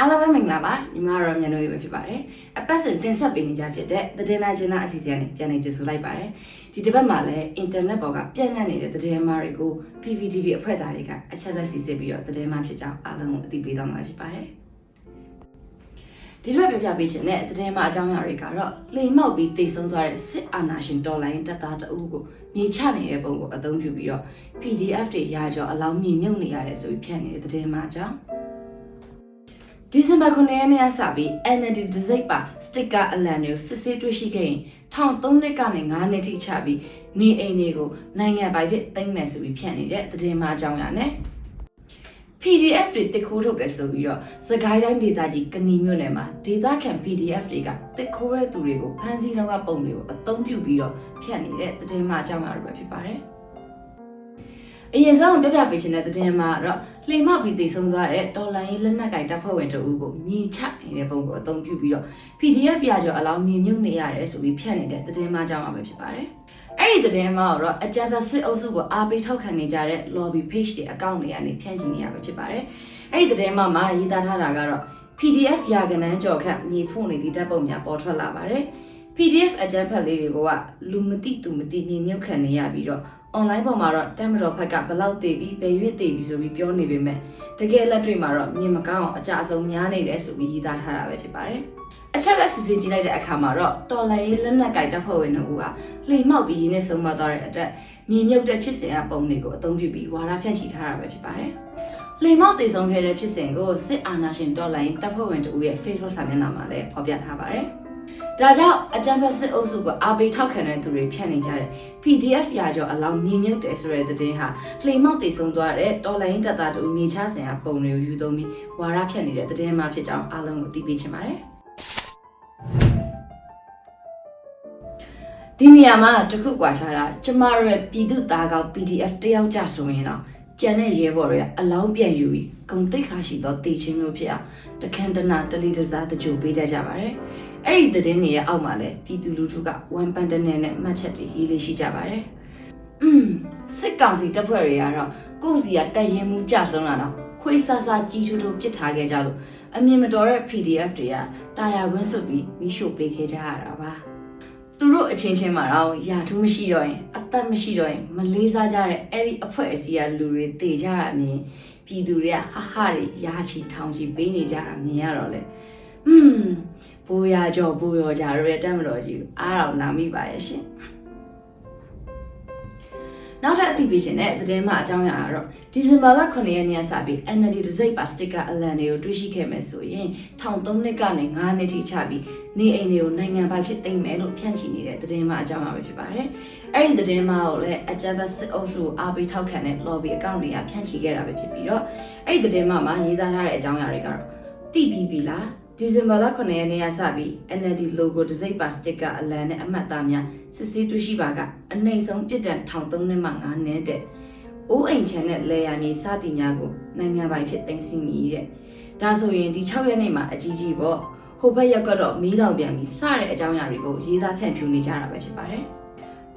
အားလုံးပဲမင်္ဂလာပါညီမရောမြန်တို့ရေပဲဖြစ်ပါတယ်အပတ်စဉ်တင်ဆက်ပေးနေကြဖြစ်တဲ့သတင်းလာချင်းသားအစီအစဉ်နဲ့ပြန်လည်ကြိုဆိုလိုက်ပါတယ်ဒီတစ်ပတ်မှာလည်းအင်တာနက်ပေါ်ကပြန့်နှံ့နေတဲ့သတင်းမားတွေကို PVTV အဖွဲ့သားတွေကအချက်လက်စီစစ်ပြီးတော့သတင်းမားဖြစ်ကြောင်းအားလုံးကိုအသိပေးသွားမှာဖြစ်ပါတယ်ဒီတစ်ပတ်ပြပြပေးခြင်းနဲ့သတင်းမားအကြောင်းအရာတွေကတော့လိမ်မောက်ပြီးတိတ်ဆုံးသွားတဲ့စစ်အာဏာရှင်တော်လိုင်းတပ်သားတအုပ်ကိုမြေချနေတဲ့ပုံကိုအသုံးပြုပြီးတော့ PDF တွေရာကျော်အလောင်းမြေမြုပ်နေရတယ်ဆိုပြီးဖြန့်နေတဲ့သတင်းမားအကြောင်း ဒီဇင်ဘာ9ရက်နေ့ကစပြီး NLD ဒစိတ်ပါစတစ်ကာအလံတွေကိုစစ်ဆေးတွေ့ရှိခဲ့ရင်13နှစ်ကနေ9နှစ်ထိချပြီးနေအိမ်တွေကိုနိုင်ငံပိုင်ဖြစ်သိမ်းမယ်ဆိုပြီးဖြန့်နေတဲ့သတင်းမှအကြောင်းအရာနဲ့ PDF တွေတစ်ခိုးထုတ်တယ်ဆိုပြီးတော့စကိုင်းတိုင်းဒေသကြီးကဏီမြို့နယ်မှာဒေသခံ PDF တွေကတစ်ခိုးတဲ့သူတွေကိုဖမ်းဆီးတော့ကပုံတွေကိုအသုံးပြုပြီးတော့ဖြန့်နေတဲ့သတင်းမှအကြောင်းအရာတွေပဲဖြစ်ပါတယ်။ အရင်ဆုံးပြပြပေးခြင်းတဲ့သတင်းမှာတော့လှိမ်မောက်ပြီးတည်ဆုံသွားတဲ့တော်လိုင်းရေးလက်နက်ကင်တပ်ဖွဲ့ဝင်တို့ကိုမြေချနေတဲ့ပုံကိုအသုံးပြုပြီးတော့ PDF ရကျော်အလောင်းမြေမြုပ်နေရတယ်ဆိုပြီးဖြန့်နေတဲ့သတင်းမှအကြောင်းအရာပဲဖြစ်ပါတယ်။အဲ့ဒီသတင်းမှာတော့အကြံဖတ်စစ်အုပ်စုကိုအားပေးထောက်ခံနေကြတဲ့ lobby page တွေအကောင့်တွေကနေဖြန့်ချီနေရပဲဖြစ်ပါတယ်။အဲ့ဒီသတင်းမှာမှာရေးသားထားတာကတော့ PDF ရာကနန်းကြော်ခန့်မြေဖို့နေသည့်ဓာတ်ပုံများပေါ်ထွက်လာပါတယ်။ PDF အကြံဖတ်လေးတွေကလူမသိသူမသိမြေမြုပ်ခံနေရပြီးတော့ online ပေါ်မှာတော့တက်မတော်ဖက်ကဘလောက်တည်ပြီးဘယ်ရွေ့တည်ပြီးဆိုပြီးပြောနေပေမဲ့တကယ်လက်တွေ့မှာတော့မြင်မကောင်းအောင်အကြအဆုံးများနေတယ်ဆိုပြီးရေးသားထားတာပဲဖြစ်ပါတယ်။အချက်လက်စစ်စစ်ကြည့်လိုက်တဲ့အခါမှာတော့တော်လိုင်းရေးလက်နက်ကိုင်တပ်ဖွဲ့ဝင်တို့ကလှိမ်မောက်ပြီးရင်းနဲ့ဆုံးမသွားတဲ့အတွက်မြင်မြုပ်တဲ့ဖြစ်စဉ်အပုံတွေကိုအသုံးပြုပြီးဝါဒဖြန့်ချီထားတာပဲဖြစ်ပါတယ်။လိမ်မောက်တည်ဆုံးခဲ့တဲ့ဖြစ်စဉ်ကိုစစ်အာဏာရှင်တော်လိုင်းတပ်ဖွဲ့ဝင်တို့ရဲ့ Facebook စာမျက်နှာမှာလည်းဖော်ပြထားပါတယ်။ ဒါကြောင့်အကြံဖက်စစ်အုပ်စုကအားပေးထောက်ခံတဲ့သူတွေဖြန့်နေကြတယ် PDF ရာကျော်အလောင်းနေမြုပ်တယ်ဆိုတဲ့သတင်းဟာလှိမ်မောက်တည်ဆုံးသွားတဲ့တော်လိုင်းတပ်သားတို့မြေချဆင်ဟာပုံတွေကိုယူသုံးပြီးဝါရဖြန့်နေတဲ့သတင်းမှဖြစ်ကြောင်းအားလုံးကိုသိပေးချင်ပါတယ်ဒီနေရာမှာတခုကွာခြားတာကျမတို့ရဲ့ပြည်သူသားကောင် PDF တယောက်ကြဆိုရင်တော့ကျန်တဲ့ရဲဘော်တွေကအလောင်းပြန်ယူပြီးဂုံတိတ်ခါရှိသောတေချင်းမျိုးဖြစ်အောင်တခန်းတနာတလီတစားတကြိုပေးတတ်ကြပါတယ်။ အဲ့ဒီသတင်းတွေရဲ့အောက်မှာလည်းပြည်သူလူထုကဝမ်ပန်တနယ်နဲ့မှတ်ချက်တွေရေးလေးရှိကြပါတယ်။อืมစစ်ကောင်စီတပ်ဖွဲ့တွေကတော့ကိုယ့်စီကတိုက်ရင်မှုကြဆုံးလာတော့ခွေးဆဆကြီးထူးထူးပစ်ထားခဲ့ကြလို့အမြင်မတော်တဲ့ PDF တွေကတာယာခွင်းစွပ်ပြီးမိရှို့ပေးခဲ့ကြရတာပါ။သူတို့အချင်းချင်းမှာတော့ယာထူးမရှိတော့ရင်အသက်မရှိတော့ရင်မလေးစားကြတဲ့အဲ့ဒီအဖွဲ့အစည်းကလူတွေတေကြတာမြင်ပြည်သူတွေကဟာဟာတွေယာချီထောင်ချီပေးနေကြတာမြင်ရတော့လေ ဟွန်းဘိုးရကြောဘိုးရောကြရဲတက်မတော်ကြီးအားတော့နာမိပါရဲ့ရှင်နောက်ထပ်အသိပေးခြင်းနဲ့သတင်းမှအကြောင်းအရာကတော့ဒီဇင်ဘာလ9ရက်နေ့ကစပြီး NLD ဒစိတ်ပါစတစ်ကာအလံတွေကိုတွေ့ရှိခဲ့မယ်ဆိုရင်13နှစ်ကနေ9နှစ်ထိချပြီးနေအိမ်တွေကိုနိုင်ငံပိုင်ဖြစ်သိမ်းမယ်လို့ဖြန့်ချီနေတဲ့သတင်းမှအကြောင်းအရာပဲဖြစ်ပါတယ်။အဲ့ဒီသတင်းမှကိုလည်းအကြမ်းဖက်စစ်အုပ်စုကိုအားပေးထောက်ခံတဲ့ lobby အကောင့်တွေကဖြန့်ချီခဲ့တာပဲဖြစ်ပြီးတော့အဲ့ဒီသတင်းမှမှာရေးသားထားတဲ့အကြောင်းအရာတွေကတော့တိပြီးပြီလား ဒီဇင်ဘာလ9ရက်နေ့ကစပြီး NLD logo ဒစိတ်ပါစတစ်ကာအလံနဲ့အမှတ်အသားများစစ်ဆေးတွေ့ရှိပါကအနှိမ့်ဆုံးပြစ်ဒဏ်13နှစ်မှ9နှစ်တဲ့အိုးအိမ်ချန်တဲ့လေယာမြေစသည်များကိုနိုင်ငံပိုင်ဖြစ်သိမ်းဆည်းမိတဲ့ဒါဆိုရင်ဒီ6ရက်နေ့မှာအကြီးကြီးပေါ့ဟိုဘက်ရက်ကတော့မီးလောင်ပြန်ပြီးစတဲ့အကြောင်းအရာတွေကိုရေးသားဖြန့်ဖြူးနေကြတာပဲဖြစ်ပါတယ်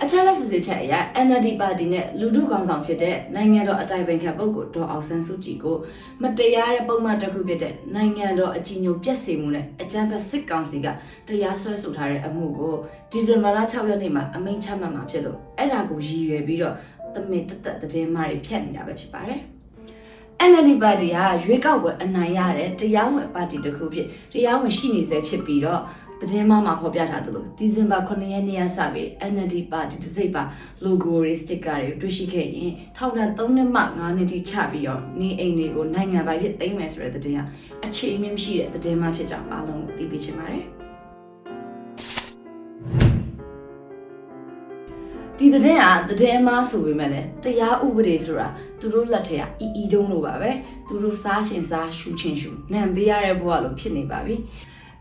အချက်လက်စစ်စစ်ချက်အရ NLD ပါတီနဲ့လူထုကောင်ဆောင်ဖြစ်တဲ့နိုင်ငံတော်အတိုင်ပင်ခံပုဂ္ဂိုလ်ဒေါ်အောင်ဆန်းစုကြည်ကိုမတရားတဲ့ပုံမှန်တစ်ခုဖြစ်တဲ့နိုင်ငံတော်အကြီးအကျယ်ပြက်စီမှုနဲ့အကြမ်းဖက်စစ်ကောင်စီကတရားစွဲဆိုထားတဲ့အမှုကိုဒီဇင်ဘာလ6ရက်နေ့မှာအမိန့်ချမှတ်မှာဖြစ်လို့အဲ့ဒါကိုရည်ရွယ်ပြီးတော့တမင်တက်တက်သတင်းမှားတွေဖြတ်နေတာပဲဖြစ်ပါတယ်။ NLD ပါတီဟာရွေးကောက်ပွဲအနိုင်ရတဲ့တရားဝင်ပါတီတစ်ခုဖြစ်တရားဝင်ရှိနေစေဖြစ်ပြီးတော့ သတင်းမှမှာဖော်ပြထားသလိုဒီဇင်ဘာ9ရက်နေ့ကစပြီး NLD ပါတီတစ်စိပ်ပါ logo တွေ sticker တွေတွေ့ရှိခဲ့ရင်ထောင်ဒဏ်3နှစ်မှ5နှစ်ထိချပြီးတော့နေအိမ်တွေကိုနိုင်ငံပိုင်ဖြစ်သိမ်းမယ်ဆိုတဲ့သတင်းဟာအခြေအမြင့်မရှိတဲ့သတင်းမှဖြစ်ကြောင်းအားလုံးကိုသိပေးချင်ပါတယ်ဒီတဲ့ကတဲ့မဆိုပေမဲ့လည်းတရားဥပဒေဆိုတာသူတို့လက်ထက်ကအီအီတုံးလိုပါပဲသူတို့စားရှင်စားရှူချင်းရှူနံပေးရတဲ့ဘဝလိုဖြစ်နေပါပြီ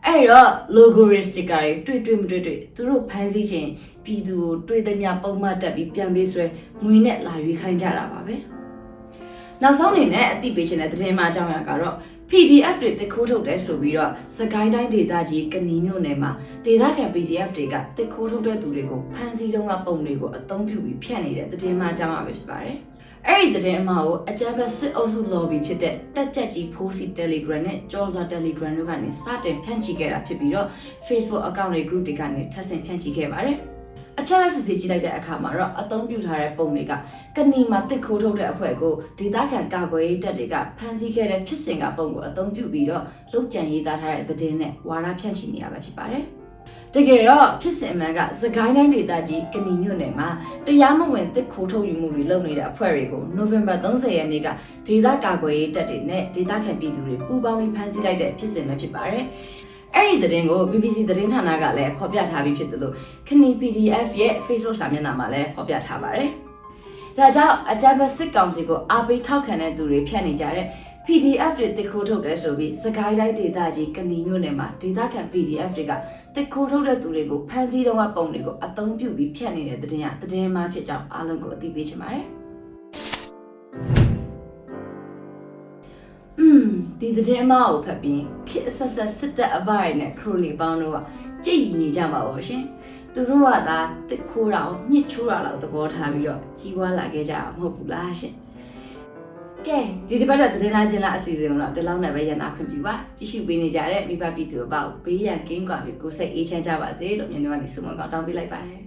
အဲ့တော့ logo sticker တွေတွေ့တွေ့မတွေ့တွေ့သူတို့ဖမ်းဆီးခြင်းပြည်သူကိုတွေ့သမျှပုံမှန်တက်ပြီးပြန်ပေးဆွဲငွေနဲ့လာရွေးခိုင်းကြတာပါပဲနောက်ဆုံးအနေနဲ့အသိပေးခြင်းတဲ့သတင်းမှအကြောင်းအရာကတော့ PDF တွေတစ်ခိုးထုတ်တယ်ဆိုပြီးတော့စကိုင်းတိုင်းဒေသကြီးကဏီမြို့နယ်မှာဒေသခံ PDF တွေကတစ်ခိုးထုတ်တဲ့သူတွေကိုဖမ်းဆီးတုံးကပုံတွေကိုအသုံးပြုပြီးဖြန့်နေတဲ့သတင်းမှအကြောင်းအရာပဲဖြစ်ပါတယ် အဲ့ဒီသတင်းအမှားကိုအကြမ်းဖက်စစ်အုပ်စု lobby ဖြစ်တဲ့တက်ကြက်ကြီးဖိုးစီ Telegram နဲ့ကြော်စာ Telegram တို့ကနေစတင်ဖြန့်ချိခဲ့တာဖြစ်ပြီးတော့ Facebook account တွေ group တွေကနေထပ်ဆင့်ဖြန့်ချိခဲ့ပါတယ်အချက်အစစ်စစ်ကြည့်လိုက်တဲ့အခါမှာတော့အသုံးပြုထားတဲ့ပုံတွေကကဏီမှာတစ်ခိုးထုတ်တဲ့အဖွဲ့ကိုဒေသခံကာကွယ်ရေးတပ်တွေကဖမ်းဆီးခဲ့တဲ့ဖြစ်စဉ်ကပုံကိုအသုံးပြုပြီးတော့လုတ်ကြံရေးသားထားတဲ့သတင်းနဲ့ဝါဒဖြန့်ချိနေရပါဖြစ်ပါတယ် တကယ်တော့ဖြစ်စဉ်အမှန်ကစကိုင်းတိုင်းဒေသကြီးကဏီမြို့နယ်မှာတရားမဝင်တစ်ခိုးထုတ်ယူမှုတွေလုပ်နေတဲ့အဖွဲ့တွေကိုနိုဝင်ဘာ30ရက်နေ့ကဒေသကာကွယ်ရေးတပ်တွေနဲ့ဒေသခံပြည်သူတွေပူးပေါင်းပြီးဖမ်းဆီးလိုက်တဲ့ဖြစ်စဉ်ပဲဖြစ်ပါတယ်။အဲ့ဒီသတင်းကို BBC သတင်းဌာနကလည်းဖော်ပြထားပြီးဖြစ်သလိုခဏီ PDF ရဲ့ Facebook စာမျက်နှာမှာလည်းဖော်ပြထားပါတယ်။ဒါကြောင့်အကြမ်းဖက်စစ်ကောင်စီကိုအားပေးထောက်ခံတဲ့သူတွေဖြန့်နေကြတဲ့ PDF တွေတစ်ခိုးထုတ်တယ်ဆိုပြီးစကိုင်းတိုင်းဒေသကြီးကဏီမြို့နယ်မှာဒေသခံ PDF တွေကတစ်ခိုးထုတ်တဲ့သူတွေကိုဖမ်းဆီးတော့ကပုံတွေကိုအသုံးပြုပြီးဖြန့်နေတဲ့သတင်းကသတင်းမှဖြစ်ကြောင်းအားလုံးကိုအသိပေးချင်ပါတယ်။อืมဒီသတင်းအမကိုဖတ်ပြီးခစ်အဆက်ဆက်စစ်တပ်အပိုင်နဲ့ခရိုနီပေါင်းတို့ကကြည်ရီနေကြပါဘောရှင်။သူတို့ကသာတစ်ခိုးတာကိုညှစ်ချိုးတာလောက်သဘောထားပြီးတော့ကြီးပွားလာခဲ့ကြတာမဟုတ်ဘူးလားရှင်။ ကဲဒီတစ်ပတ်တော့သတင်းလာခြင်းလားအစီအစဉ်ကိုတော့ဒီလောက်နဲ့ပဲရနာခွင့်ပြုပါကြည့်ရှုပေးနေကြတဲ့မိဘပြည်သူအပေါင်းဘေးရန်ကင်းကွာပြီးကိုယ်စိတ်အေးချမ်းကြပါစေလို့မြင်တော့နေဆုမကောင်းတောင်းပေးလိုက်ပါတယ်